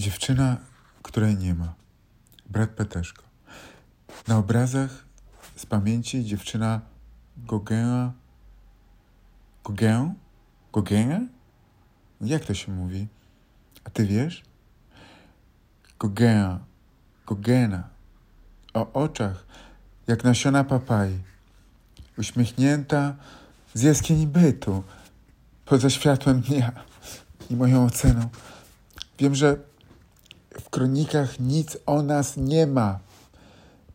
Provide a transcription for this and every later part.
Dziewczyna, której nie ma. Brat Peteszko. Na obrazach z pamięci dziewczyna Gauguina. Gauguin? Gauguin? Jak to się mówi? A ty wiesz? Gauguin. Gauguina. O oczach, jak nasiona papai. Uśmiechnięta z jaskini bytu, poza światłem dnia i moją oceną. Wiem, że w kronikach nic o nas nie ma.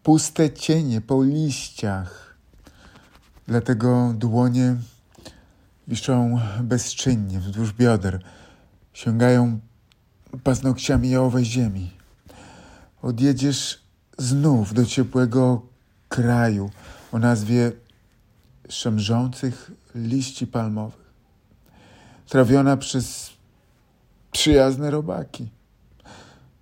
Puste cienie po liściach. Dlatego dłonie wiszą bezczynnie wzdłuż bioder. Sięgają paznokciami owej ziemi. Odjedziesz znów do ciepłego kraju o nazwie szemrzących liści palmowych. Trawiona przez przyjazne robaki.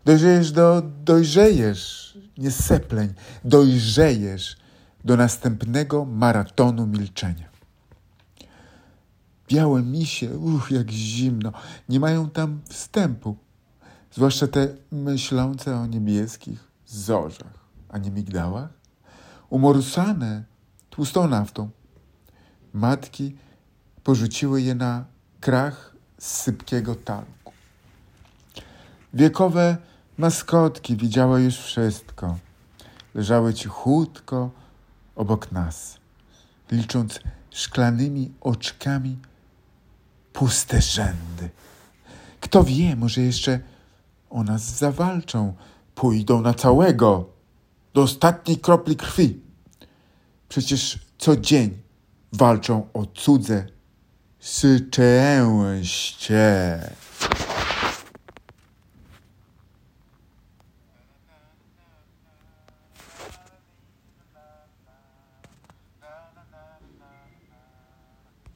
Dojrzejesz do, dojrzejesz, nie sepleń, dojrzejesz do następnego maratonu milczenia. Białe misie, uch, jak zimno, nie mają tam wstępu, zwłaszcza te myślące o niebieskich zorzach, a nie migdałach, umorsane tłustą naftą. Matki porzuciły je na krach sypkiego talku. Wiekowe Maskotki widziały już wszystko. Leżały cichutko obok nas, licząc szklanymi oczkami puste rzędy. Kto wie, może jeszcze o nas zawalczą, pójdą na całego, do ostatniej kropli krwi. Przecież co dzień walczą o cudze szczęście.